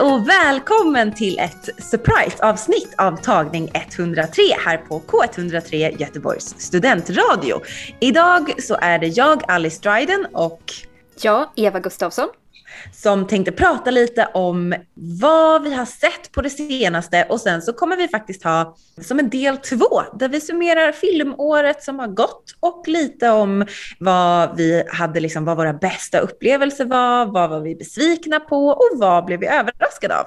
Hej och välkommen till ett surprise-avsnitt av tagning 103 här på K103 Göteborgs studentradio. Idag så är det jag, Alice Dryden och jag Eva Gustafsson som tänkte prata lite om vad vi har sett på det senaste och sen så kommer vi faktiskt ha som en del två där vi summerar filmåret som har gått och lite om vad vi hade, liksom vad våra bästa upplevelser var, vad var vi besvikna på och vad blev vi överraskade av.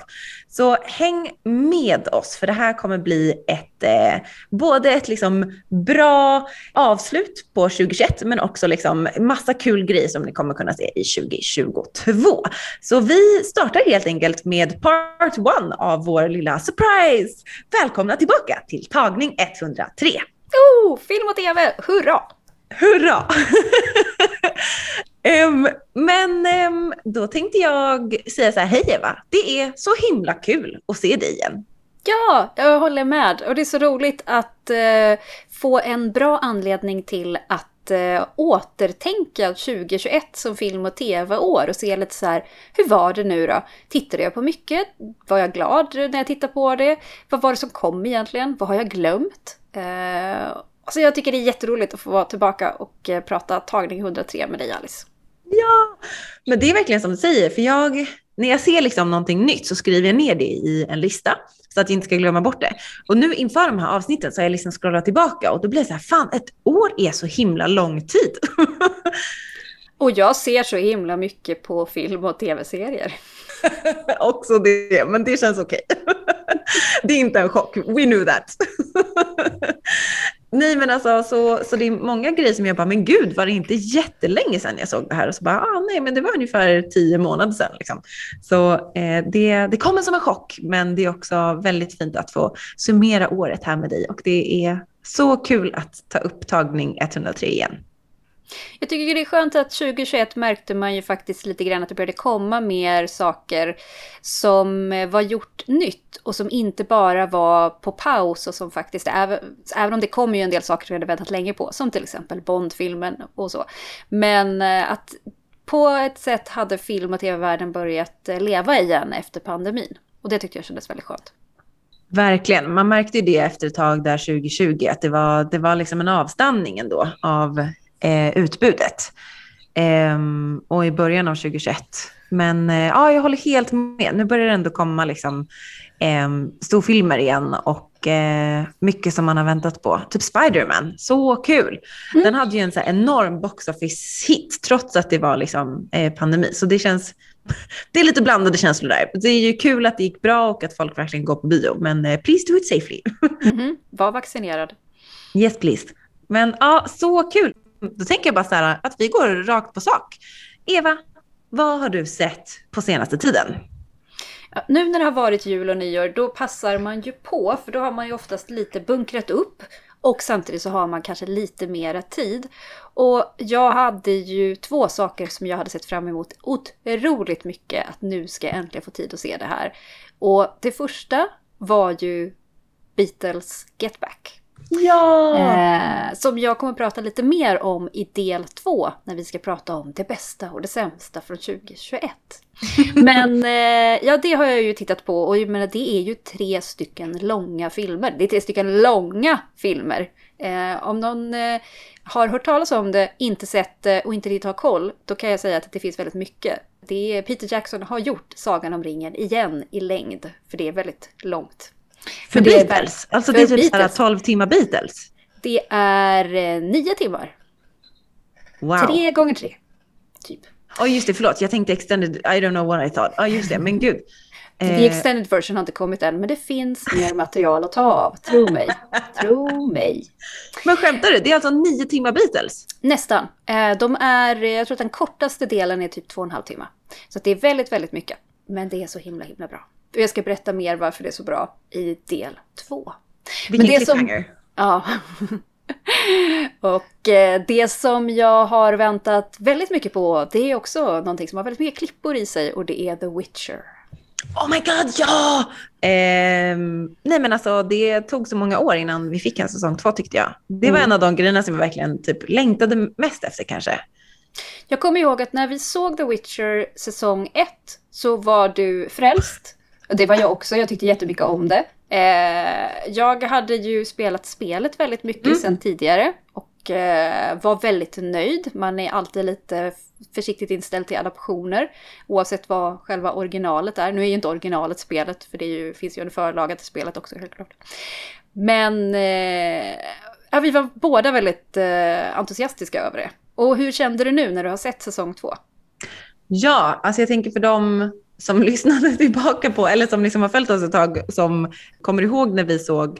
Så häng med oss för det här kommer bli ett, eh, både ett liksom bra avslut på 2021 men också liksom massa kul grejer som ni kommer kunna se i 2022. Så vi startar helt enkelt med part one av vår lilla surprise. Välkomna tillbaka till tagning 103. Oh, film och tv, hurra! Hurra! Um, men um, då tänkte jag säga så här, hej Eva, det är så himla kul att se dig igen. Ja, jag håller med. Och det är så roligt att eh, få en bra anledning till att eh, återtänka 2021 som film och tv-år och se lite så här, hur var det nu då? Tittade jag på mycket? Var jag glad när jag tittade på det? Vad var det som kom egentligen? Vad har jag glömt? Eh, så jag tycker det är jätteroligt att få vara tillbaka och eh, prata tagning 103 med dig Alice. Ja, men det är verkligen som du säger, för jag, när jag ser liksom någonting nytt så skriver jag ner det i en lista så att jag inte ska glömma bort det. Och nu inför de här avsnitten så har jag liksom scrollat tillbaka och då blir det så här, fan ett år är så himla lång tid. Och jag ser så himla mycket på film och tv-serier. Också det, men det känns okej. det är inte en chock, we knew that. Nej men alltså så, så det är många grejer som jag bara, men gud var det inte jättelänge sedan jag såg det här? Och så bara, ah, nej men det var ungefär tio månader sedan. Liksom. Så eh, det, det kommer som en chock, men det är också väldigt fint att få summera året här med dig. Och det är så kul att ta upp tagning 103 igen. Jag tycker det är skönt att 2021 märkte man ju faktiskt lite grann att det började komma mer saker som eh, var gjort nytt och som inte bara var på paus och som faktiskt, även, även om det kommer ju en del saker som vi hade väntat länge på, som till exempel Bondfilmen och så. Men eh, att på ett sätt hade film och tv-världen börjat eh, leva igen efter pandemin. Och det tyckte jag kändes väldigt skönt. Verkligen, man märkte ju det efter ett tag där 2020, att det var, det var liksom en avstanning ändå av eh, utbudet. Ehm, och i början av 2021. Men eh, ja, jag håller helt med. Nu börjar det ändå komma liksom, eh, storfilmer igen och eh, mycket som man har väntat på. Typ Spider-Man, så kul. Mm. Den hade ju en så enorm box office hit trots att det var liksom, eh, pandemi. Så det känns, det är lite blandade känslor där. Det är ju kul att det gick bra och att folk verkligen går på bio. Men eh, please do it safely. Mhm, Var vaccinerad. Yes please. Men ja, så kul. Då tänker jag bara så här att vi går rakt på sak. Eva, vad har du sett på senaste tiden? Ja, Nu när det har varit jul och nyår, då passar man ju på, för då har man ju oftast lite bunkrat upp. Och samtidigt så har man kanske lite mera tid. Och jag hade ju två saker som jag hade sett fram emot otroligt mycket. Att nu ska jag äntligen få tid att se det här. Och det första var ju Beatles Get Back. Ja! Eh, som jag kommer att prata lite mer om i del två när vi ska prata om det bästa och det sämsta från 2021. Men eh, ja, det har jag ju tittat på och jag menar, det är ju tre stycken långa filmer. Det är tre stycken långa filmer. Eh, om någon eh, har hört talas om det, inte sett det och inte riktigt har koll, då kan jag säga att det finns väldigt mycket. Det är Peter Jackson har gjort Sagan om ringen igen i längd, för det är väldigt långt. För är Beatles? väl- Alltså för det är typ Beatles. 12 timmar Beatles? Det är eh, nio timmar. Wow. Tre gånger tre. Typ. Ja just det, förlåt. Jag tänkte extended, I don't know what I thought. Ja just det, men gud. The Eh, extended version har inte kommit än, men det finns mer material att ta av. Tro mig. Tro mig. men skämtar du? Det är alltså nio timmar Beatles? Nästan. Eh, De är, eh, jag tror att den kortaste delen är typ två och en halv timme. Så det är väldigt, väldigt mycket. Men det är så himla, himla bra. Jag ska berätta mer varför det är så bra i del två. Vilken det som- cliffhanger. Ja. Och eh, det som jag har väntat väldigt mycket på, det är också någonting som har väldigt mycket klippor i sig och det är The Witcher. Oh my god, ja! Eh, nej men alltså det tog så många år innan vi fick en säsong två tyckte jag. Det var mm. en av de grejerna som vi verkligen typ längtade mest efter kanske. Jag kommer ihåg att när vi såg The Witcher säsong ett så var du frälst. Det var jag också, jag tyckte jättemycket om det. Eh, jag hade ju spelat spelet väldigt mycket mm. sedan tidigare och eh, var väldigt nöjd. Man är alltid lite försiktigt inställd till adaptioner oavsett vad själva originalet är. Nu är ju inte originalet spelet för det ju, finns ju en förlaga till spelet också helt klart. Men eh, ja, vi var båda väldigt eh, entusiastiska över det. Och hur kände du nu när du har sett säsong två? Ja, alltså jag tänker för dem som lyssnade tillbaka på, eller som liksom har följt oss ett tag, som kommer ihåg när vi såg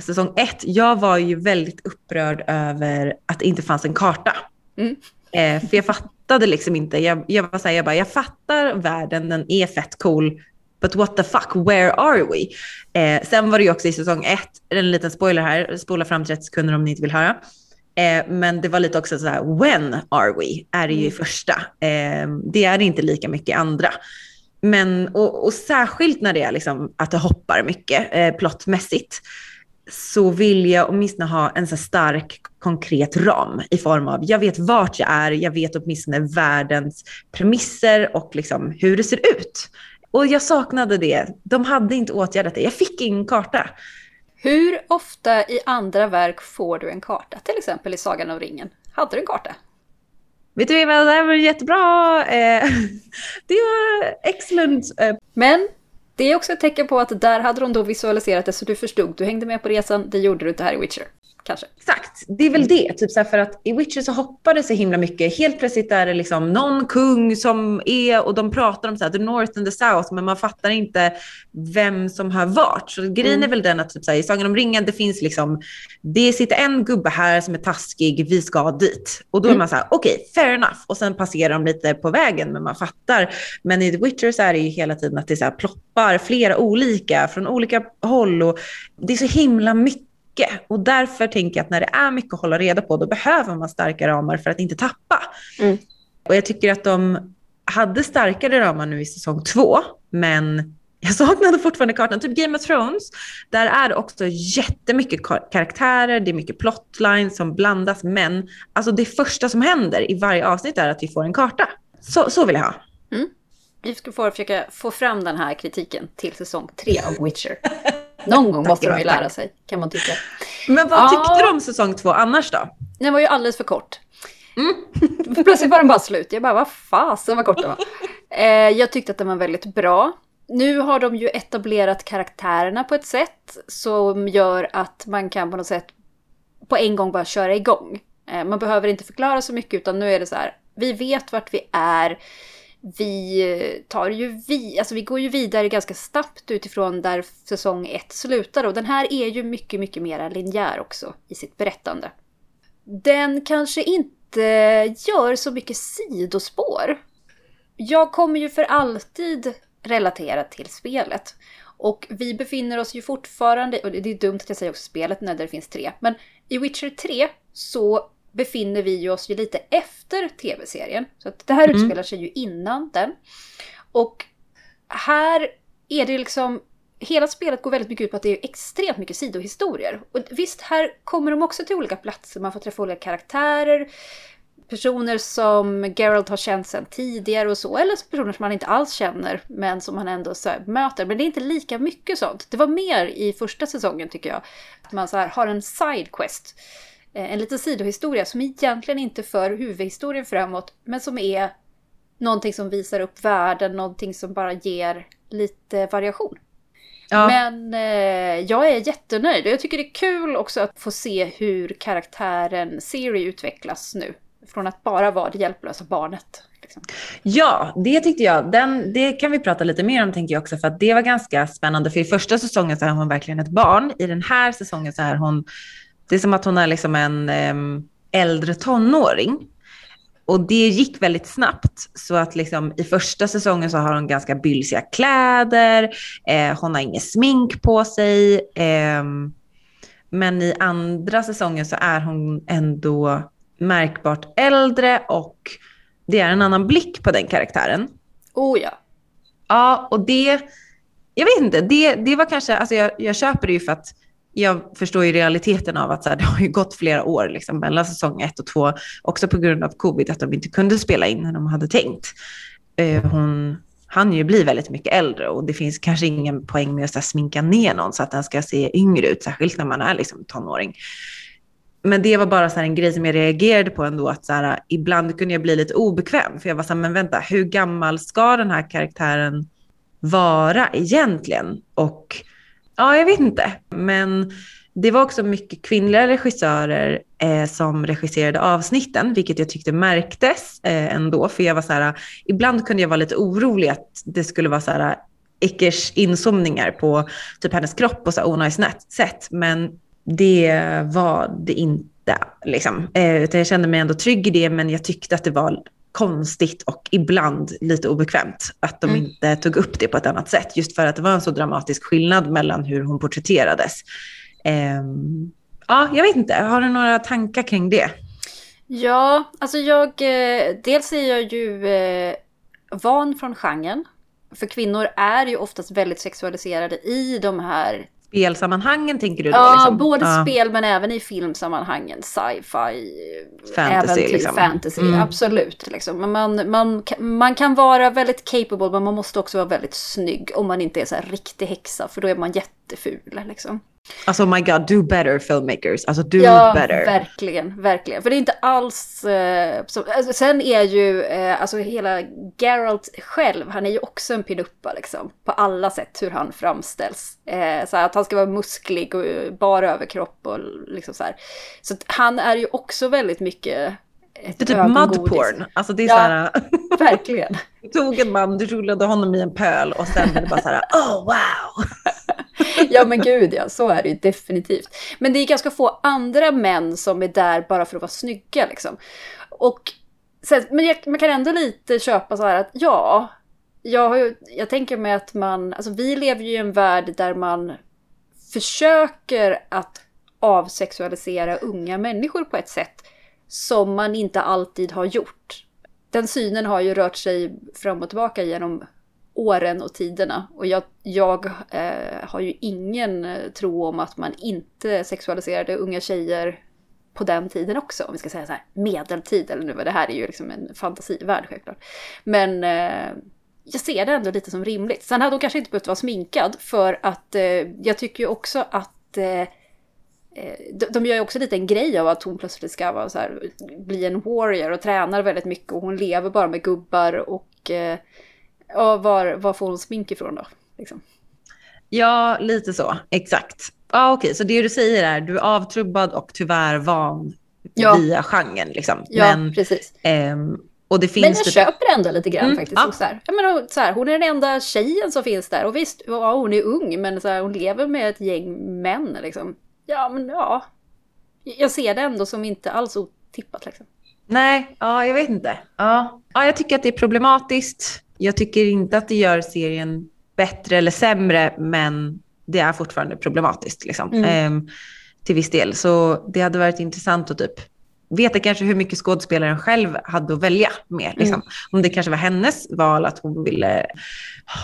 säsong ett. Jag var ju väldigt upprörd över att det inte fanns en karta. Mm. Eh, för jag fattade liksom inte, jag, jag var så här, jag bara, jag fattar världen, den är fett cool, but what the fuck, where are we? Eh, sen var det ju också i säsong ett, en liten spoiler här, spola fram 30 sekunder om ni inte vill höra. Eh, men det var lite också så här, when are we? Är det ju i mm. första. Eh, det är inte lika mycket i andra. Men, och, och, särskilt när det är liksom att det hoppar mycket eh, plottmässigt så vill jag åtminstone ha en så stark konkret ram i form av jag vet vart jag är, jag vet åtminstone världens premisser och liksom hur det ser ut. Och jag saknade det. De hade inte åtgärdat det. Jag fick ingen karta. Hur ofta i andra verk får du en karta? Till exempel i Sagan om ringen. Hade du en karta? Vet du vad, det här var jättebra. Eh, det var excellent. Eh, Men det är också ett tecken på att där hade de då visualiserat det så du förstod. Du hängde med på resan, det gjorde du inte här i Witcher kanske. Exakt, det är väl det. Typ så för att i Witcher så hoppar det så himla mycket. Helt plötsligt är det liksom någon kung som är och de pratar om så här, the north and the south men man fattar inte vem som har vart. Så grejen mm. är väl den att typ så här, i Sagan om ringen det finns liksom, det sitter en gubbe här som är taskig, vi ska dit. Och då mm. är man så här, okej, okay, fair enough. Och sen passerar de lite på vägen men man fattar. Men i The Witcher så är det ju hela tiden att det så här ploppar flera olika från olika håll och det är så himla mycket mycket. Och därför tänker jag att när det är mycket att hålla reda på, då behöver man starka ramar för att inte tappa. Mm. Och jag tycker att de hade starkare ramar nu i säsong två, men jag saknade fortfarande kartan. Typ Game of Thrones, där är det också jättemycket karaktärer, det är mycket plotlines som blandas, men alltså det första som händer i varje avsnitt är att vi får en karta. Så, så vill jag ha. Mm. Vi ska försöka få fram den här kritiken till säsong tre av Witcher. Någon gång måste de ju lära sig, kan man tycka. Men vad tyckte du om säsong två annars då? Den var ju alldeles för kort. Mm. Plötsligt var den bara slut. Jag bara, vad fasen vad kort den var. Eh, jag tyckte att den var väldigt bra. Nu har de ju etablerat karaktärerna på ett sätt som gör att man kan på något sätt på en gång bara köra igång. Eh, man behöver inte förklara så mycket utan nu är det så här, vi vet vart vi är vi eh, tar ju vi, alltså vi går ju vidare ganska snabbt utifrån där säsong ett slutar och den här är ju mycket, mycket mer linjär också i sitt berättande. Den kanske inte gör så mycket sidospår. Jag kommer ju för alltid relatera till spelet. Och vi befinner oss ju fortfarande, och det är dumt att jag säger också spelet när det finns tre, men i Witcher 3 så befinner vi oss ju lite efter tv-serien. Så att det här mm. utspelar sig ju innan den. Och här är det liksom hela spelet går väldigt mycket ut på att det är extremt mycket sidohistorier. Och visst, här kommer de också till olika platser, man får träffa olika karaktärer, personer som Geralt har känt sedan tidigare och så, eller personer som man inte alls känner, men som man ändå så möter. Men det är inte lika mycket sånt. Det var mer i första säsongen tycker jag, att man så har en sidequest en liten sidohistoria som egentligen inte för huvudhistorien framåt, men som är någonting som visar upp världen, någonting som bara ger lite variation. Ja. Men eh, jag är jättenöjd och jag tycker det är kul också att få se hur karaktären Siri utvecklas nu. Från att bara vara det hjälplösa barnet. Liksom. Ja, det tyckte jag. Den, det kan vi prata lite mer om tänker jag också för att det var ganska spännande. För i första säsongen så är hon verkligen ett barn. I den här säsongen så är hon det är som att hon är liksom en äldre tonåring. Och det gick väldigt snabbt. Så att liksom, i första säsongen så har hon ganska bylsiga kläder, eh, hon har inget smink på sig. Eh, Men i andra säsongen så är hon ändå märkbart äldre och det är en annan blick på den karaktären. Oh ja. Ja, och det, jag vet inte, det, det var kanske, alltså jag, jag köper det ju för att jag förstår ju realiteten av att så här, det har ju gått flera år liksom, mellan säsong ett och två, också på grund av covid, att de inte kunde spela in när de hade tänkt. Eh, hon hann ju bli väldigt mycket äldre och det finns kanske ingen poäng med att så här, sminka ner någon så att den ska se yngre ut, särskilt när man är liksom, tonåring. Men det var bara så en grej som jag reagerade på ändå, att så här, ibland kunde jag bli lite obekväm, för jag var så här, men vänta, hur gammal ska den här karaktären vara egentligen? Och ja, jag vet inte, men det var också mycket kvinnliga regissörer eh, som regisserade avsnitten, vilket jag tyckte märktes eh, ändå, för jag var så här, ibland kunde jag vara lite orolig att det skulle vara så här, Ickers inzoomningar på typ hennes kropp och så onajs sätt, men det var det inte. Liksom. Eh, utan jag kände mig ändå trygg i det, men jag tyckte att det var konstigt och ibland lite obekvämt att de mm. inte tog upp det på ett annat sätt. Just för att det var en så dramatisk skillnad mellan hur hon porträtterades. Eh, ja, jag vet inte. Har du några tankar kring det? Ja, alltså jag... Eh, dels är jag ju eh, van från genren. För kvinnor är ju oftast väldigt sexualiserade i de här spelsammanhangen tänker du då? Ja, liksom? både ja. spel men även i filmsammanhangen. Sci-fi, fantasy, även liksom. fantasy. Mm. Absolut. Liksom. Men man, man, man kan vara väldigt capable men man måste också vara väldigt snygg om man inte är så här riktig häxa för då är man jätteful. Liksom. Alltså oh my god, do better filmmakers. Alltså do ja, better. verkligen, verkligen. För det är inte alls... Eh, så, alltså, sen är ju eh, alltså hela Geralt själv, han är ju också en pinuppa liksom. På alla sätt hur han framställs. Eh, så att han ska vara musklig och bar överkropp och liksom så här. Så han är ju också väldigt mycket ett det är typ mudporn. Alltså det är ja, så här, verkligen. Du tog en man, du rullade honom i en pöl och sen är det bara så här, oh wow. ja men gud ja, så är det ju definitivt. Men det är ganska få andra män som är där bara för att vara snygga liksom. Och sen, men jag, man kan ändå lite köpa så här att ja, jag, jag tänker mig att man, alltså vi lever ju i en värld där man försöker att avsexualisera unga människor på ett sätt som man inte alltid har gjort. Den synen har ju rört sig fram och tillbaka genom åren och tiderna. Och jag, jag eh, har ju ingen eh, tro om att man inte sexualiserade unga tjejer på den tiden också. Om vi ska säga så här medeltid eller nu, det här är ju liksom en fantasivärld självklart. Men eh, jag ser det ändå lite som rimligt. Sen hade hon kanske inte behövt vara sminkad för att eh, jag tycker ju också att eh de, de gör ju också lite en grej av att hon plötsligt ska vara så här, bli en warrior och tränar väldigt mycket och hon lever bara med gubbar och eh, Ja, var, var får hon smink ifrån då? Liksom. Ja, lite så. Exakt. Ja, okej. Så det du säger är du är avtrubbad och tyvärr van ja. via genren. Liksom. Ja, men, precis. Ehm, och det finns men jag det... köper ändå lite grann mm, faktiskt. Ja. Så här. Jag menar, så här, hon är den enda tjejen som finns där. Och visst, ja, hon är ung, men så här, hon lever med ett gäng män. Liksom. Ja, men ja. Jag ser det ändå som inte alls otippat. Liksom. Nej, ja, jag vet inte. Ja. ja, jag tycker att det är problematiskt. Jag tycker inte att det gör serien bättre eller sämre, men det är fortfarande problematiskt liksom, mm. eh, till viss del. Så det hade varit intressant att typ veta kanske hur mycket skådespelaren själv hade att välja med. Liksom. Mm. Om det kanske var hennes val att hon ville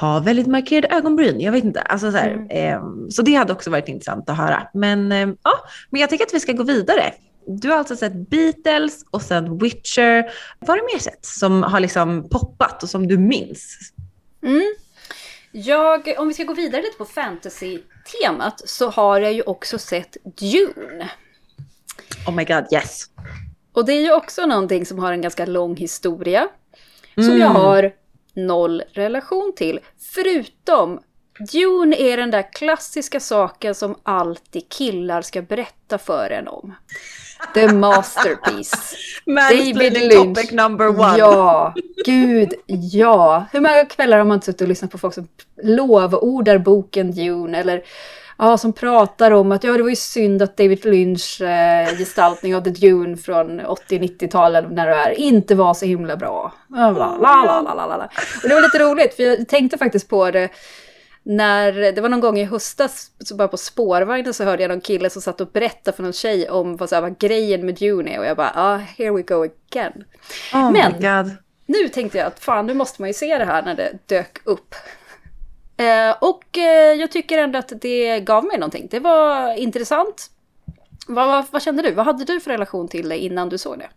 ha väldigt markerade ögonbryn. Jag vet inte. Alltså, så, här, mm. eh, så det hade också varit intressant att höra. Men, eh, ja, men jag tycker att vi ska gå vidare. Du har alltså sett Beatles och sen Witcher. Vad har du mer sett som har liksom poppat och som du minns? Mm. Jag, om vi ska gå vidare lite på fantasy-temat så har jag ju också sett Dune. Oh my god, yes. Och det är ju också någonting som har en ganska lång historia. Som mm. jag har noll relation till. Förutom Dune är den där klassiska saken som alltid killar ska berätta för en om. The masterpiece. David Lynch. topic number one. Ja, gud ja. Hur många kvällar har man suttit och lyssnat på folk som lovordar boken Dune eller ja, som pratar om att ja, det var ju synd att David Lynch eh, gestaltning av The Dune från 80-90-talet när det är inte var så himla bra. Och det var lite roligt för jag tänkte faktiskt på det när det var någon gång i höstas, så bara på spårvagnen så hörde jag någon kille som satt och berättade för någon tjej om vad, så här, vad grejen med Dune är. Och jag bara, ah, here we go again. Oh Men nu tänkte jag att fan, nu måste man ju se det här när det dök upp. Eh, och eh, jag tycker ändå att det gav mig någonting. Det var intressant. Vad, vad, vad kände du? Vad hade du för relation till det innan du såg det?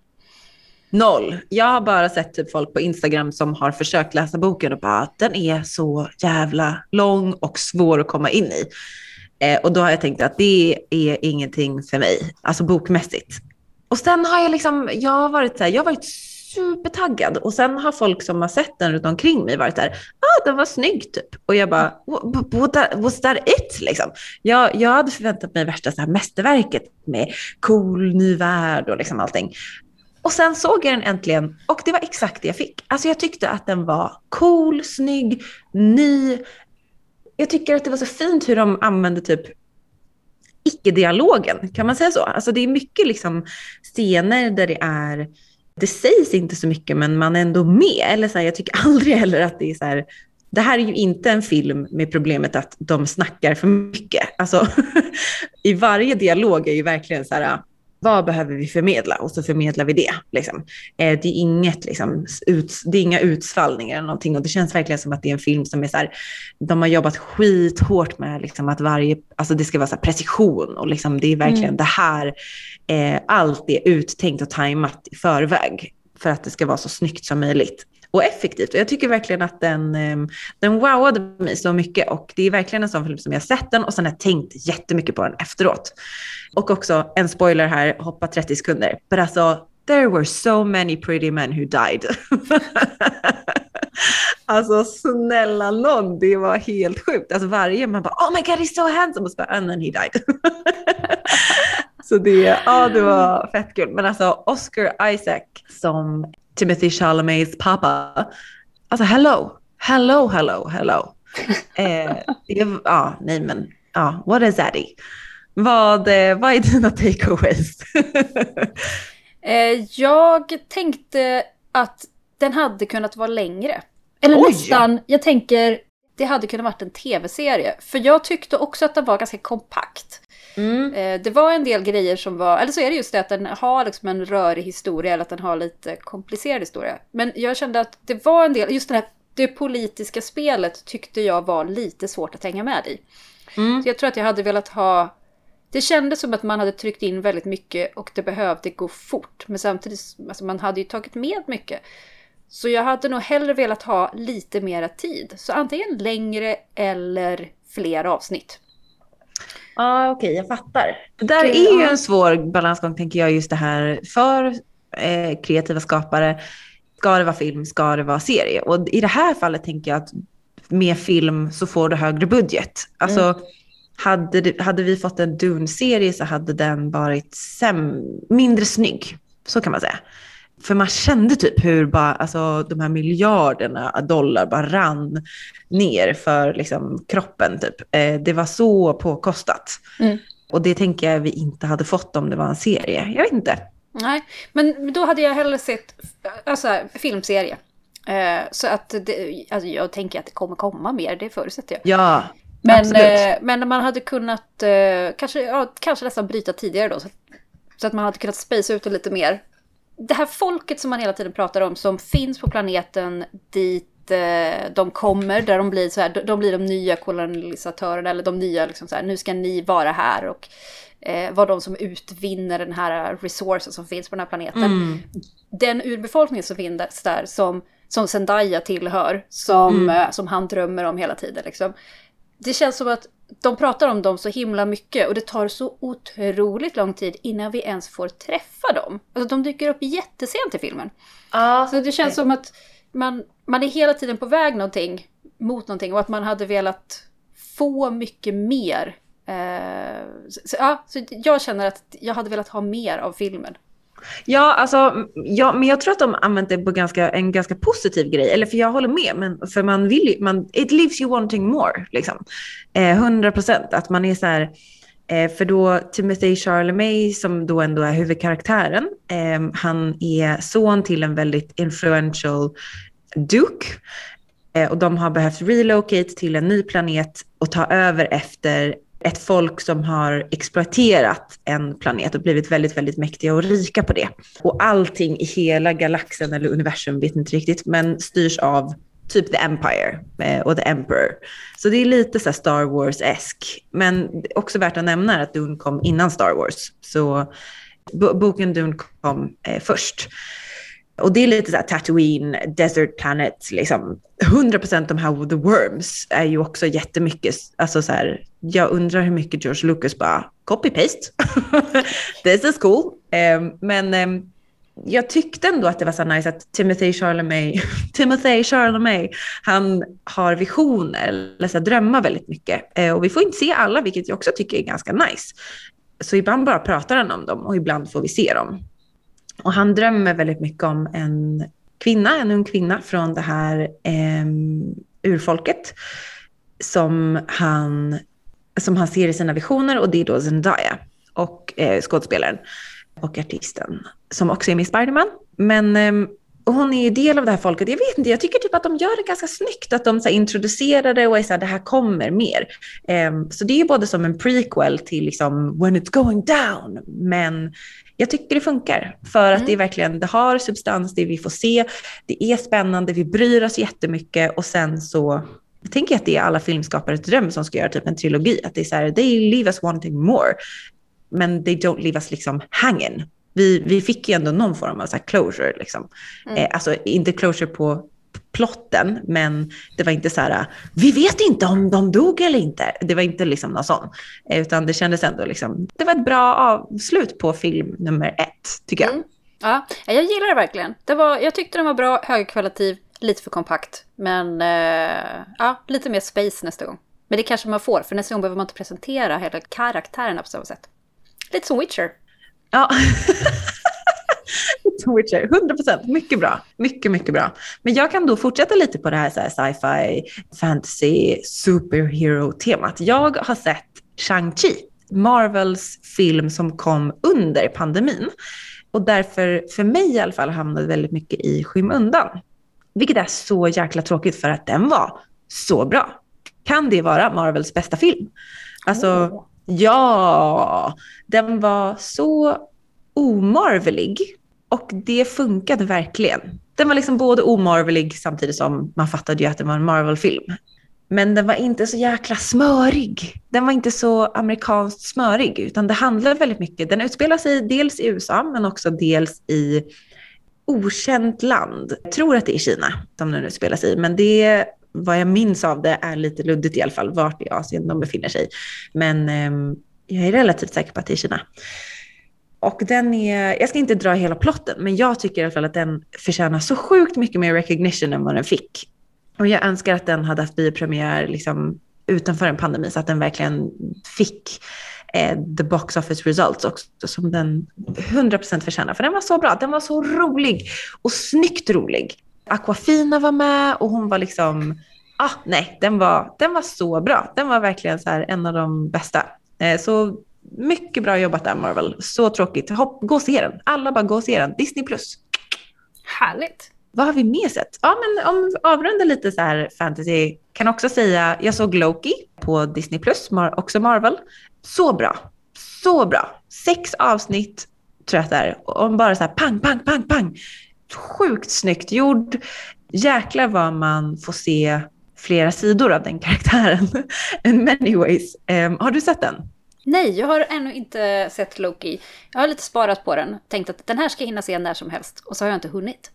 Noll. Jag har bara sett typ folk på Instagram som har försökt läsa boken och bara den är så jävla lång och svår att komma in i. Eh, och då har jag tänkt att det är ingenting för mig, alltså bokmässigt. Och sen har jag liksom, jag har varit så här, jag har varit supertaggad och sen har folk som har sett den runt omkring mig varit där, ah den var snygg typ. Och jag bara, what's that, was that it liksom? Jag, jag hade förväntat mig värsta så här mästerverket med cool ny värld och liksom allting. Och sen såg jag den äntligen och det var exakt det jag fick. Alltså jag tyckte att den var cool, snygg, ny. Jag tycker att det var så fint hur de använde typ icke-dialogen, kan man säga så? Alltså det är mycket liksom scener där det är, det sägs inte så mycket men man är ändå med. Eller så här, jag tycker aldrig heller att det är så här, det här är ju inte en film med problemet att de snackar för mycket. Alltså i varje dialog är ju verkligen så här, vad behöver vi förmedla? Och så förmedlar vi det. Liksom. Eh, det, är inget, liksom, ut, det är inga utsvallningar eller någonting. Och det känns verkligen som att det är en film som är så här, de har jobbat skithårt med liksom, att varje, alltså det ska vara så precision. Och liksom, det är verkligen mm. det här, eh, allt är uttänkt och tajmat i förväg. För att det ska vara så snyggt som möjligt och effektivt. Och jag tycker verkligen att den, ehm, den wowade mig så mycket och det är verkligen en sån film som jag har sett den och sen har jag tänkt jättemycket på den efteråt. Och också en spoiler här, hoppa 30 sekunder. Men alltså, there were so many pretty men who died. alltså snälla någon, det var helt sjukt. Alltså varje man bara, oh my god he's so handsome och så bara, and then he died. så det, ja det var fett kul. Men alltså Oscar Isaac som Timothy Chalamets pappa. Alltså hello, hello, hello, hello. eh, ja, nej men, ja, what is that? Vad, eh, vad är dina takeaways? eh, jag tänkte att den hade kunnat vara längre. Eller Oj. nästan, jag tänker, det hade kunnat varit en tv-serie. För jag tyckte också att den var ganska kompakt. Mm. Eh, det var en del grejer som var, eller så är det just det att den har liksom en rörig historia eller att den har lite komplicerad historia. Men jag kände att det var en del, just det här det politiska spelet tyckte jag var lite svårt att hänga med i. Mm. Så jag tror att jag hade velat ha det kändes som att man hade tryckt in väldigt mycket och det behövde gå fort. Men samtidigt, alltså man hade ju tagit med mycket. Så jag hade nog hellre velat ha lite mera tid. Så antingen längre eller fler avsnitt. Ja, ah, okej, okay, jag fattar. Det där okay, är ju en svår balansgång, tänker jag, just det här för eh, kreativa skapare. Ska det vara film? Ska det vara serie? Och i det här fallet tänker jag att med film så får du högre budget. Alltså, mm. hade, hade vi fått en Dune-serie så hade den varit mindre snygg. Så kan man säga. För man kände typ hur bara, alltså, de här miljarderna dollar bara rann ner för liksom, kroppen. Typ. Eh, det var så påkostat. Mm. Och det tänker jag vi inte hade fått om det var en serie. Jag vet inte. Nej, men då hade jag hellre sett alltså, filmserie. Eh, så att det, alltså, jag tänker att det kommer komma mer, det förutsätter jag. Ja, men. Eh, men man hade kunnat eh, kanske, ja, kanske nästan bryta tidigare då. Så, så att man hade kunnat spacea ut det lite mer det här folket som man hela tiden pratar om som finns på planeten dit eh, de kommer, där de blir, så här, de blir de nya kolonisatörerna eller de nya, liksom så här, nu ska ni vara här och eh, vara de som utvinner den här resursen som finns på den här planeten. Mm. Den urbefolkning som finns där, som, som Zendaya tillhör, som, mm. eh, som han drömmer om hela tiden. Liksom. Det känns som att de pratar om dem så himla mycket och det tar så otroligt lång tid innan vi ens får träffa dem. Alltså de dyker upp jättesent i filmen. Ah, så det känns okay. som att man, man är hela tiden på väg någonting, mot någonting och att man hade velat få mycket mer. Eh, så, ja, så jag känner att jag hade velat ha mer av filmen. Ja, alltså, ja, men jag tror att de använt det på ganska, en ganska positiv grej. Eller för jag håller med, men för man vill ju, man, it leaves you wanting more. Liksom. Eh, procent, att man är så här, eh, för då Timothy Charlemagne som då ändå är huvudkaraktären, eh, han är son till en väldigt influential Duke. Eh, och de har behövt relocate till en ny planet och ta över efter ett folk som har exploaterat en planet och blivit väldigt, väldigt mäktiga och rika på det. Och allting i hela galaxen eller universum, vet inte riktigt, men styrs av typ The Empire eh, och The Emperor. Så det är lite så Star Wars-esk. Men också värt att nämna att Dune kom innan Star Wars. Så boken Dune kom eh, först. Och det är lite så här Tatooine, Desert Planet, liksom 100% de här The Worms är ju också jättemycket, alltså så här, jag undrar hur mycket George Lucas bara copy-paste. This is cool. Um, men um, jag tyckte ändå att det var så nice att Timothy Charlemagne, Timothy Charlemagne, han har visioner, eller så drömmar väldigt mycket. Uh, och vi får inte se alla, vilket jag också tycker är ganska nice. Så ibland bara pratar han om dem och ibland får vi se dem. Och han drömmer väldigt mycket om en kvinna, en ung kvinna från det här eh, urfolket som han, som han ser i sina visioner och det är då Zendaya och eh, skådespelaren och artisten som också är med i Spiderman. Men eh, hon är ju del av det här folket. Jag vet inte, jag tycker typ att de gör det ganska snyggt. Att de så här, introducerar det och är så här, det här kommer mer. Eh, så det är ju både som en prequel till liksom when it's going down. Men jag tycker det funkar för att mm. det är verkligen, det har substans, det vi får se, det är spännande, vi bryr oss jättemycket och sen så jag tänker att det är alla filmskapares dröm som ska göra typ en trilogi, att det är så här, they leave us wanting more, men they don't leave us liksom hanging. Vi, vi fick ju ändå någon form av så closure, liksom. Mm. Eh, alltså inte closure på plotten, men det var inte så här, vi vet inte om de dog eller inte. Det var inte liksom någon sån, utan det kändes ändå liksom, det var ett bra avslut på film nummer ett, tycker jag. Mm. Ja, jag gillar det verkligen. Det var, jag tyckte den var bra, högkvalitativ, lite för kompakt, men eh, ja, lite mer space nästa gång. Men det kanske man får, för nästa gång behöver man inte presentera hela karaktärerna på samma sätt. Lite som Witcher. Ja. Witcher, 100 procent. Mycket bra. Mycket, mycket bra. Men jag kan då fortsätta lite på det här, här sci-fi, fantasy, superhero-temat. Jag har sett Shang-Chi, Marvels film som kom under pandemin. Och därför, för mig i alla fall, hamnade väldigt mycket i skymundan. Vilket är så jäkla tråkigt för att den var så bra. Kan det vara Marvels bästa film? Alltså, oh. ja, den var så omarvelig och det funkade verkligen. Den var liksom både omarvelig samtidigt som man fattade ju att det var en Marvel-film. Men den var inte så jäkla smörig. Den var inte så amerikanskt smörig, utan det handlade väldigt mycket. Den utspelar sig dels i USA, men också dels i okänt land. Jag tror att det är Kina som den utspelar sig i, men det vad jag minns av det är lite luddigt i alla fall, vart i Asien de befinner sig. Men eh, jag är relativt säker på att det är Kina. Och den är, jag ska inte dra hela plotten, men jag tycker i alla fall att den förtjänar så sjukt mycket mer recognition än vad den fick. Och jag önskar att den hade haft biopremiär liksom utanför en pandemi så att den verkligen fick eh, the box office results också som den 100% förtjänar. För den var så bra, den var så rolig och snyggt rolig. Aquafina var med och hon var liksom, ah nej, den var, den var så bra. Den var verkligen så här en av de bästa. Eh, så mycket bra jobbat där Marvel. Så tråkigt. Hopp, gå och se den. Alla bara gå och se den. Disney+. Plus. Härligt. Vad har vi mer sett? Ja, men om vi avrundar lite så här fantasy. Kan också säga, jag såg Loki på Disney+, Plus, också Marvel. Så bra. Så bra. Sex avsnitt tror jag att det är. Om bara så här pang, pang, pang, pang. Sjukt snyggt gjord. Jäklar vad man får se flera sidor av den karaktären. In many ways. Um, har du sett den? Nej, jag har ännu inte sett Loki. Jag har lite sparat på den. Tänkt att den här ska jag hinna se när som helst. Och så har jag inte hunnit.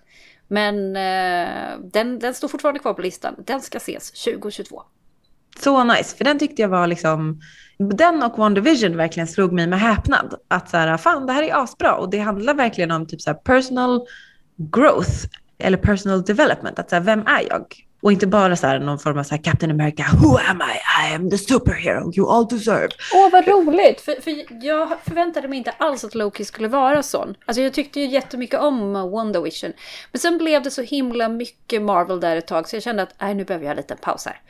Men eh, den, den står fortfarande kvar på listan. Den ska ses 2022. Så nice, för den tyckte jag var liksom... Den och One Division verkligen slog mig med häpnad. Att så här, fan det här är asbra. Och det handlar verkligen om typ så här, personal growth. Eller personal development. Att så här, vem är jag? Och inte bara så här någon form av så här Captain America, who am I? I am the superhero you all deserve. Åh, vad roligt! För, för jag förväntade mig inte alls att Loki skulle vara sån. Alltså jag tyckte ju jättemycket om Wonder Vision. Men sen blev det så himla mycket Marvel där ett tag så jag kände att nej, nu behöver jag en liten paus här.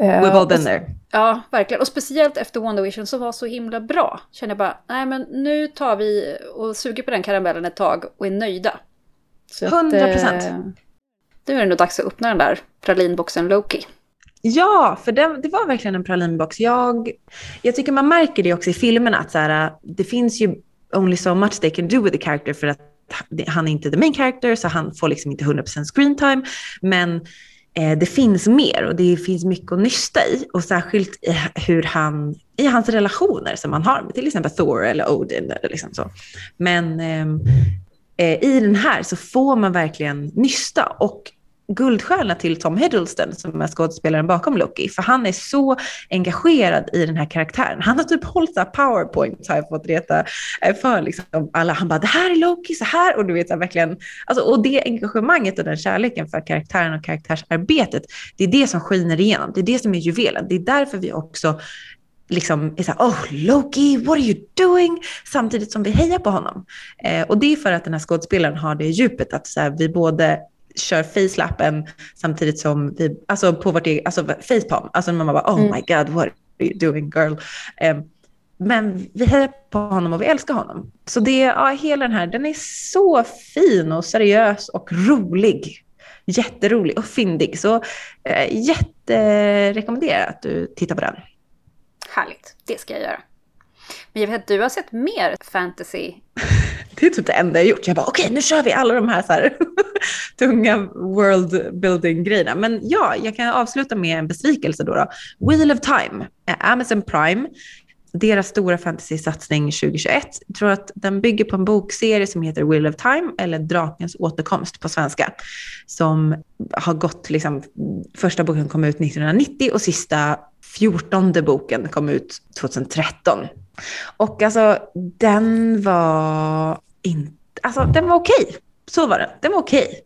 We've all been there. Ja, verkligen. Och speciellt efter Wonder Vision som var så himla bra. Kände jag bara, nej men nu tar vi och suger på den karamellen ett tag och är nöjda. Så 100 procent. Nu är det nog dags att öppna den där pralinboxen Loki. Ja, för det, det var verkligen en pralinbox. Jag, jag tycker man märker det också i filmerna, att så här, det finns ju only so much they can do with the character för att han är inte the main character, så han får liksom inte 100% screen time. Men eh, det finns mer och det finns mycket att nysta i. Och särskilt i hur han, i hans relationer som han har med till exempel Thor eller Odin. Eller liksom så. Men ehm, eh, i den här så får man verkligen nysta. Och guldstjärna till Tom Hiddleston som är skådespelaren bakom Loki. För han är så engagerad i den här karaktären. Han har typ hållit så powerpoint har jag fått reta eh, för liksom alla. Han bara, det här är Loki, så här. Och du vet, så verkligen, alltså, och det engagemanget och den kärleken för karaktären och karaktärsarbetet, det är det som skiner igenom. Det är det som är juvelen. Det är därför vi också liksom är så här, oh Loki, what are you doing? Samtidigt som vi hejar på honom. Eh, och det är för att den här skådespelaren har det djupet, att så här, vi både kör facelappen samtidigt som vi, alltså på vårt eget, alltså facepalm, alltså man bara oh mm. my god what are you doing girl? Um, men vi hejar på honom och vi älskar honom. Så det, ja, hela den här, den är så fin och seriös och rolig. Jätterolig och fyndig. Så eh, jätterekommenderar att du tittar på den. Härligt, det ska jag göra. Men jag vet att du har sett mer fantasy. det är typ det enda jag gjort. Jag bara, okej, okay, nu kör vi alla de här, så här tunga world building grejerna. Men ja, jag kan avsluta med en besvikelse då. då. Wheel of Time, eh, Amazon Prime, deras stora fantasy-satsning 2021. Jag tror att den bygger på en bokserie som heter Wheel of Time, eller Drakens återkomst på svenska, som har gått, liksom, första boken kom ut 1990 och sista fjortonde boken kom ut 2013. Och alltså den var inte, alltså den var okej. Okay. Så var det. Den var okej. Okay.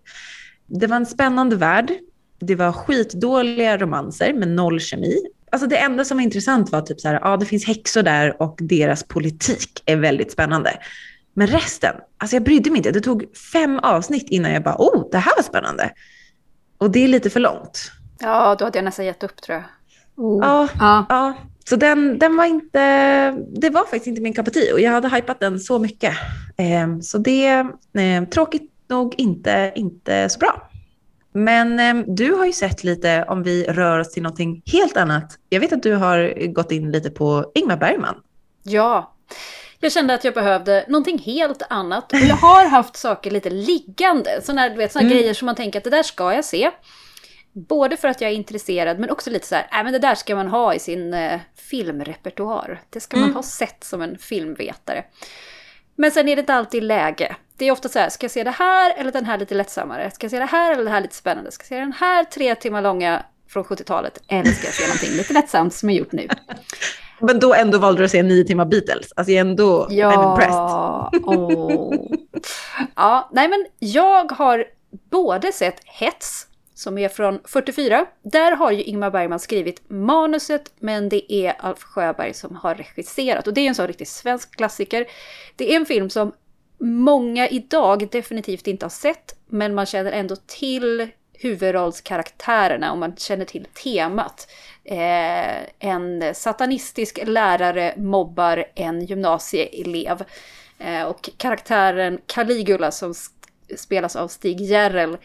Det var en spännande värld. Det var skitdåliga romanser med noll kemi. Alltså det enda som var intressant var typ så här, ja det finns häxor där och deras politik är väldigt spännande. Men resten, alltså jag brydde mig inte. Det tog fem avsnitt innan jag bara, oh, det här var spännande. Och det är lite för långt. Ja, då hade jag nästan gett upp tror jag. Oh. Ja, ja. ja. Så den, den var inte, det var faktiskt inte min cup och jag hade hypat den så mycket. Eh, så det, eh, tråkigt nog inte, inte så bra. Men eh, du har ju sett lite om vi rör oss till någonting helt annat. Jag vet att du har gått in lite på Ingmar Bergman. Ja, jag kände att jag behövde någonting helt annat. Och jag har haft saker lite liggande. Sådana, du vet, sådana mm. grejer som man tänker att det där ska jag se. Både för att jag är intresserad men också lite så här, äh, men det där ska man ha i sin eh, filmrepertoar. Det ska mm. man ha sett som en filmvetare. Men sen är det inte alltid läge. Det är ofta så här, ska jag se det här eller den här lite lättsammare? Ska jag se det här eller det här lite spännande? Ska jag se den här tre timmar långa från 70-talet? Eller ska jag se någonting lite lättsamt som jag gjort nu? Men då ändå valde du att se nio timmar Beatles. Alltså jag är ändå ja, I'm impressed. Oh. ja, nej men jag har både sett Hets som är från 44. Där har ju Ingmar Bergman skrivit manuset, men det är Alf Sjöberg som har regisserat. Och det är en sån riktigt svensk klassiker. Det är en film som många idag definitivt inte har sett, men man känner ändå till huvudrollskaraktärerna och man känner till temat. Eh, en satanistisk lärare mobbar en gymnasieelev. Eh, och karaktären Caligula som spelas av Stig Järrel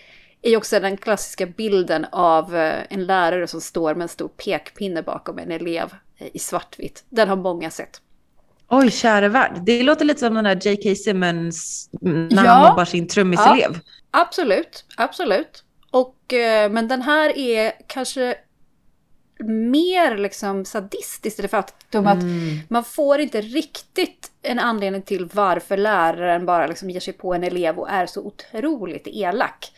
är också den klassiska bilden av eh, en lärare som står med en stor pekpinne bakom en elev eh, i svartvitt. Den har många sett. Oj, käre värld. Det låter lite som den där J.K. Simmons mm, när ja, han mobbar sin trummiselev. Ja, absolut, absolut. Och, eh, men den här är kanske mer liksom sadistiskt. Det faktum att mm. man får inte riktigt en anledning till varför läraren bara liksom ger sig på en elev och är så otroligt elak.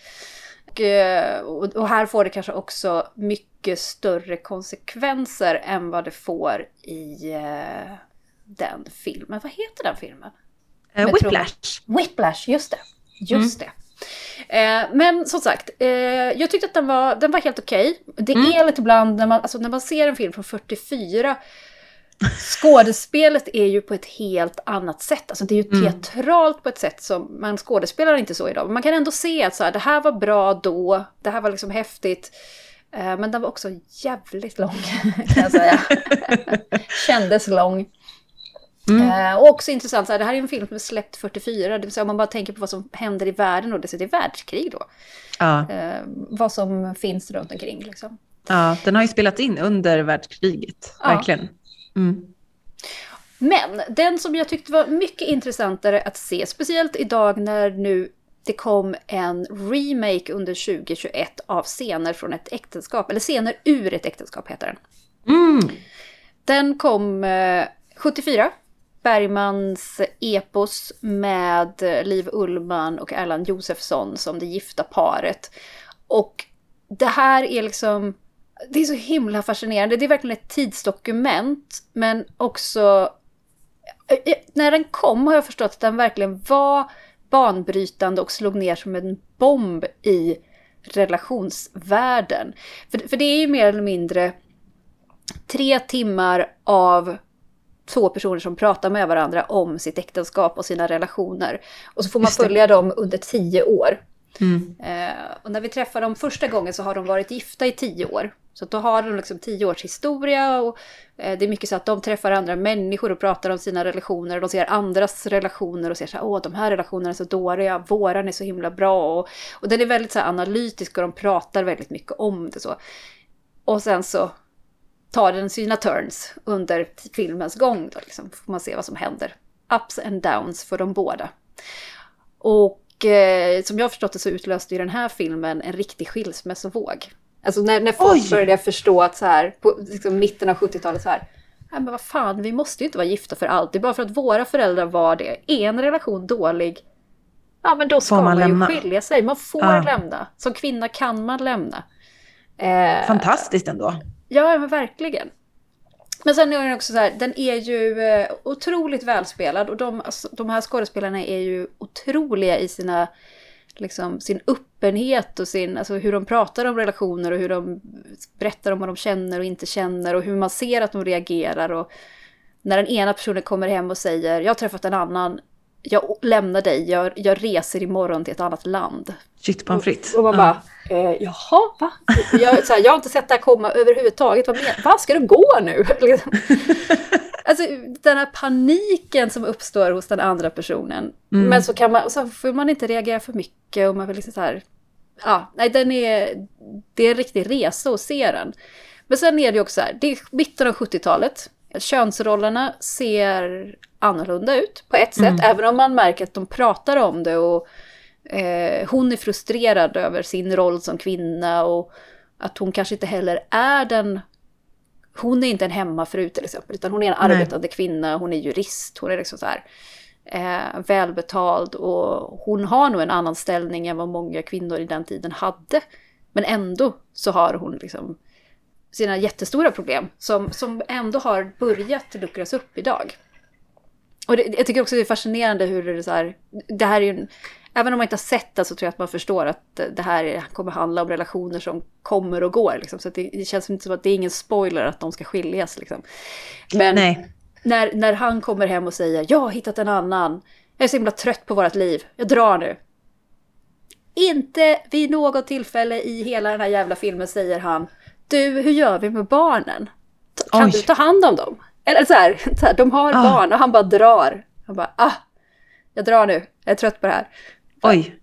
Eh, och, och här får det kanske också mycket större konsekvenser än vad det får i uh, den filmen. Vad heter den filmen? Uh, Whiplash. Whiplash, just det. Just mm. det. Eh, men som sagt, eh, jag tyckte att den var, den var helt okej. Okay. Det mm. är lite ibland när man, alltså när man ser en film från 44 Skådespelet är ju på ett helt annat sätt. Alltså det är ju mm. teatralt på ett sätt som man skådespelar inte så idag. Men man kan ändå se att så här, det här var bra då, det här var liksom häftigt. Eh, men den var också jävligt lång, kan jag säga. Kändes lång. Mm. Eh, och också intressant, så här, det här är en film som är släppt 44, det vill säga om man bara tänker på vad som händer i världen och det är världskrig då. Ja. Eh, vad som finns runt omkring liksom. Ja, den har ju spelats in under världskriget, ja. verkligen. Mm. Men den som jag tyckte var mycket intressantare att se, speciellt idag när nu det kom en remake under 2021 av scener från ett äktenskap, eller scener ur ett äktenskap heter den. Mm. Den kom eh, 74. Bergmans epos med Liv Ullman och Erland Josefsson som det gifta paret. Och det här är liksom, det är så himla fascinerande. Det är verkligen ett tidsdokument, men också... Eh, eh, när den kom har jag förstått att den verkligen var banbrytande och slog ner som en bomb i relationsvärlden. För, för det är ju mer eller mindre tre timmar av två personer som pratar med varandra om sitt äktenskap och sina relationer. Och så får man följa dem under tio år. Mm. Eh, och när vi träffar dem första gången så har de varit gifta i tio år. Så då har de liksom tio års historia och eh, det är mycket så att de träffar andra människor och pratar om sina relationer. Och de ser andras relationer och ser så här, åh de här relationerna är så dåliga, våran är så himla bra. Och, och den är väldigt så analytisk och de pratar väldigt mycket om det så. Och sen så tar den sina turns under filmens gång. Då liksom, får man se vad som händer. Ups and downs för de båda. Och eh, som jag förstått det så utlöste ju den här filmen en riktig skilsmässovåg. Alltså när, när folk Oj. började förstå att så här, på liksom, mitten av 70-talet så här, Nej, men vad fan, vi måste ju inte vara gifta för alltid. Bara för att våra föräldrar var det. Är en relation dålig, ja men då ska man, man ju skilja sig. Man får ja. lämna. Som kvinna kan man lämna. Eh, Fantastiskt ändå. Ja, men verkligen. Men sen är den också så här, den är ju eh, otroligt välspelad och de, alltså, de här skådespelarna är ju otroliga i sina, liksom, sin öppenhet och sin, alltså hur de pratar om relationer och hur de berättar om vad de känner och inte känner och hur man ser att de reagerar och när den ena personen kommer hem och säger jag har träffat en annan, jag lämnar dig, jag, jag reser imorgon till ett annat land. Shit pommes frites. Och, och man bara, eh, jaha, va? Jag, här, jag har inte sett det här komma överhuvudtaget. Vad, vad ska det gå nu? Liksom. alltså den här paniken som uppstår hos den andra personen. Mm. Men så, kan man, så får man inte reagera för mycket och man vill liksom så här, ja, nej den är, det är en riktig resa att se den. Men sen är det också så här, det är mitten av 70-talet. Könsrollerna ser annorlunda ut på ett sätt, mm. även om man märker att de pratar om det och eh, hon är frustrerad över sin roll som kvinna och att hon kanske inte heller är den hon är inte en hemmafru till exempel, utan hon är en arbetande Nej. kvinna, hon är jurist, hon är liksom så här eh, välbetald och hon har nog en annan ställning än vad många kvinnor i den tiden hade. Men ändå så har hon liksom sina jättestora problem som, som ändå har börjat luckras upp idag. Och det, jag tycker också det är fascinerande hur det är så här, det här är ju en, även om man inte har sett det så tror jag att man förstår att det här kommer handla om relationer som kommer och går. Liksom. Så det, det, känns inte som att det är ingen spoiler att de ska skiljas. Liksom. Men Nej. När, när han kommer hem och säger jag har hittat en annan, jag är så himla trött på vårt liv, jag drar nu. Inte vid något tillfälle i hela den här jävla filmen säger han du, hur gör vi med barnen? Kan Oj. du ta hand om dem? Eller så här, så här de har ah. barn och han bara drar. Han bara, ah, jag drar nu, jag är trött på det här. Oj.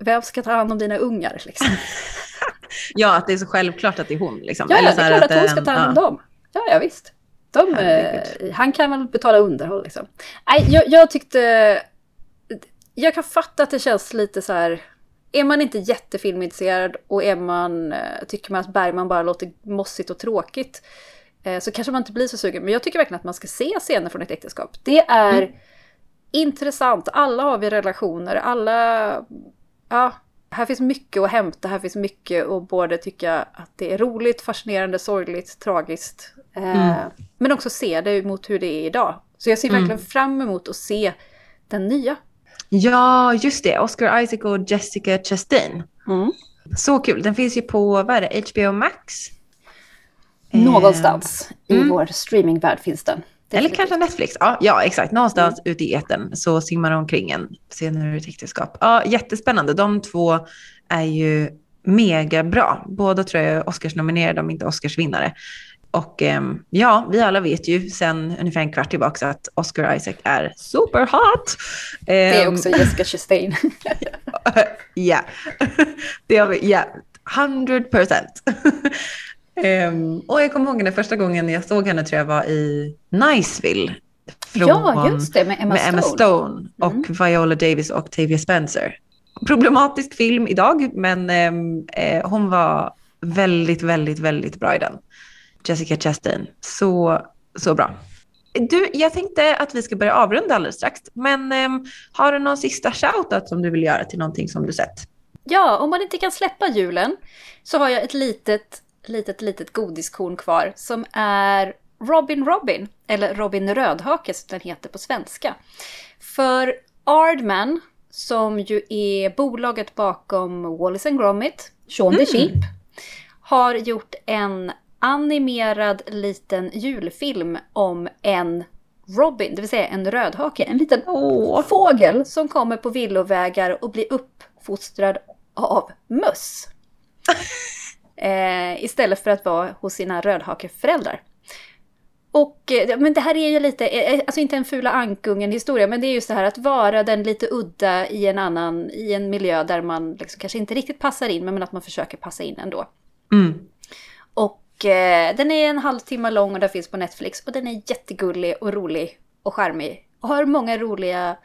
Vem ska ta hand om dina ungar liksom? ja, att det är så självklart att det är hon. Liksom. Ja, Eller så det är klart att, att hon ska ta hand om ja. dem. Ja, ja visst. De, eh, han kan väl betala underhåll liksom. Nej, jag, jag tyckte... Jag kan fatta att det känns lite så här... Är man inte jättefilmintresserad och är man, eh, tycker man att Bergman bara låter mossigt och tråkigt eh, så kanske man inte blir så sugen. Men jag tycker verkligen att man ska se scener från ett äktenskap. Det är mm intressant. Alla har vi relationer, alla... Ja, här finns mycket att hämta, här finns mycket att både tycka att det är roligt, fascinerande, sorgligt, tragiskt. Eh, mm. Men också se det mot hur det är idag. Så jag ser mm. verkligen fram emot att se den nya. Ja, just det. Oscar Isaac och Jessica Chastain. Mm. Så kul. Den finns ju på, vad är det, HBO Max? Någonstans eh, i mm. vår streamingvärld finns den. Eller kanske Netflix. Ja, ja exakt. Någonstans mm. ute i eten så simmar de omkring en scener ur ett äktenskap. Ja, jättespännande. De två är ju mega bra. Båda tror jag är Oscarsnominerade, om inte Oscarsvinnare. Och um, ja, vi alla vet ju sen ungefär en kvart tillbaka att Oscar Isaac är superhot. Det är också Jessica Chastain. ja, det har vi, ja, 100 procent. Um, och jag kommer ihåg den första gången jag såg henne tror jag var i Niceville. Från, ja, just det, med Emma med Stone. Emma Stone och mm. Viola Davis och Octavia Spencer. Problematisk film idag, men eh, hon var väldigt, väldigt, väldigt bra i den. Jessica Chastain. Så, så bra. Du, jag tänkte att vi ska börja avrunda alldeles strax, men eh, har du någon sista shoutout som du vill göra till någonting som du sett? Ja, om man inte kan släppa julen så har jag ett litet, litet, litet godiskorn kvar som är Robin Robin, eller Robin Rödhake som den heter på svenska. För Ardman, som ju är bolaget bakom Wallis and Gromit, Sean mm. the Sheep, har gjort en animerad liten julfilm om en Robin, det vill säga en rödhake, en liten oh. fågel som kommer på villovägar och blir uppfostrad av möss. eh, istället för att vara hos sina rödhakeföräldrar. Och, eh, men det här är ju lite, eh, eh, alltså inte en fula ankungen historia, men det är just det här att vara den lite udda i en annan, i en miljö där man liksom kanske inte riktigt passar in, men att man försöker passa in ändå. Mm. Och eh, den är en halvtimme lång och den finns på Netflix och den är jättegullig och rolig och charmig. Och har många roliga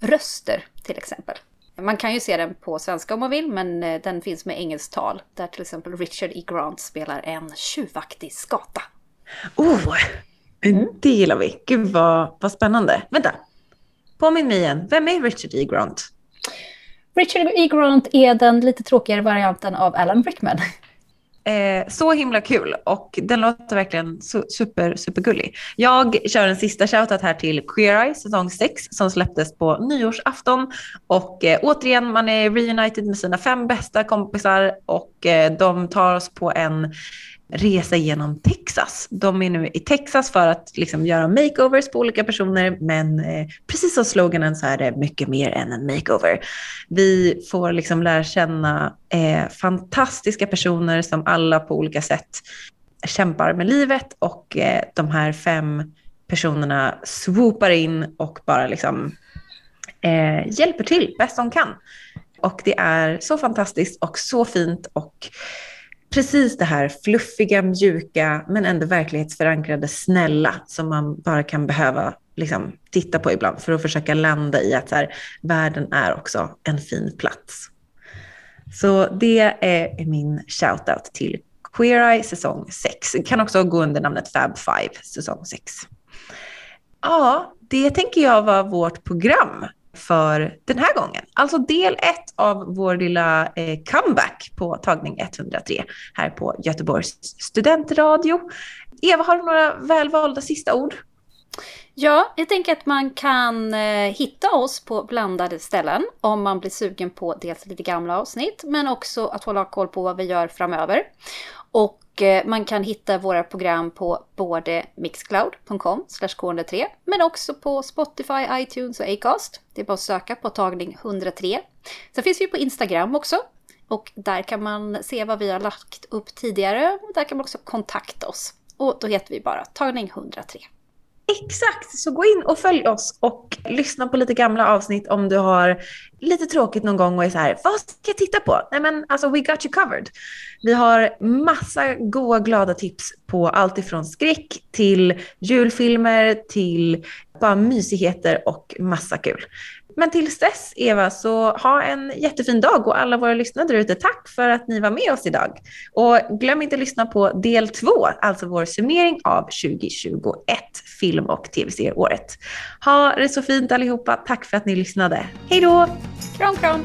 röster till exempel. Man kan ju se den på svenska om man vill, men den finns med engelskt tal. Där till exempel Richard E. Grant spelar en tjuvaktig skata. Oh, mm. det gillar vi. Gud vad, vad spännande. Vänta, påminn mig igen. Vem är Richard E. Grant? Richard E. Grant är den lite tråkigare varianten av Alan Rickman. Eh, så himla kul och den låter verkligen super, supergullig. Jag kör en sista shoutout här till Queer Eye säsong 6 som släpptes på nyårsafton. Och eh, återigen, man är reunited med sina fem bästa kompisar och eh, de tar oss på en resa genom Texas. De är nu i Texas för att liksom göra makeovers på olika personer, men eh, precis som sloganen så är det mycket mer än en makeover. Vi får liksom lära känna eh, fantastiska personer som alla på olika sätt kämpar med livet och eh, de här fem personerna swoopar in och bara liksom eh, hjälper till bäst de kan. Och det är så fantastiskt och så fint och precis det här fluffiga, mjuka, men ändå verklighetsförankrade, snälla som man bara kan behöva liksom, titta på ibland för att försöka landa i att så här, världen är också en fin plats. Så det är min shoutout till Queer Eye säsong 6. Kan också gå under namnet Fab 5 säsong 6. Ja, det tänker jag var vårt program för den här gången. Alltså del ett av vår lilla eh, comeback på tagning 103 här på Göteborgs studentradio. Eva, har du några välvalda sista ord? Ja, jag tänker att man kan eh, hitta oss på blandade ställen om man blir sugen på dels lite gamla avsnitt men också att hålla koll på vad vi gör framöver. Och eh, man kan hitta våra program på både mixcloud.com k103 men också på Spotify, iTunes och Acast. Det är bara att söka på tagning 103. Sen finns vi på Instagram också. Och där kan man se vad vi har lagt upp tidigare. Och där kan man också kontakta oss. Och då heter vi bara tagning 103. Exakt, så gå in och följ oss och lyssna på lite gamla avsnitt om du har lite tråkigt någon gång och är så här, vad ska jag titta på? Nej men alltså we got you covered. Vi har massa goa glada tips på allt ifrån skräck till julfilmer till bara mysigheter och massa kul. Men tills dess, Eva, så ha en jättefin dag och alla våra lyssnare där ute, tack för att ni var med oss idag. Och glöm inte att lyssna på del två, alltså vår summering av 2021 film och tv-serieåret. Ha det så fint allihopa. Tack för att ni lyssnade. Hej då! Kram, kram!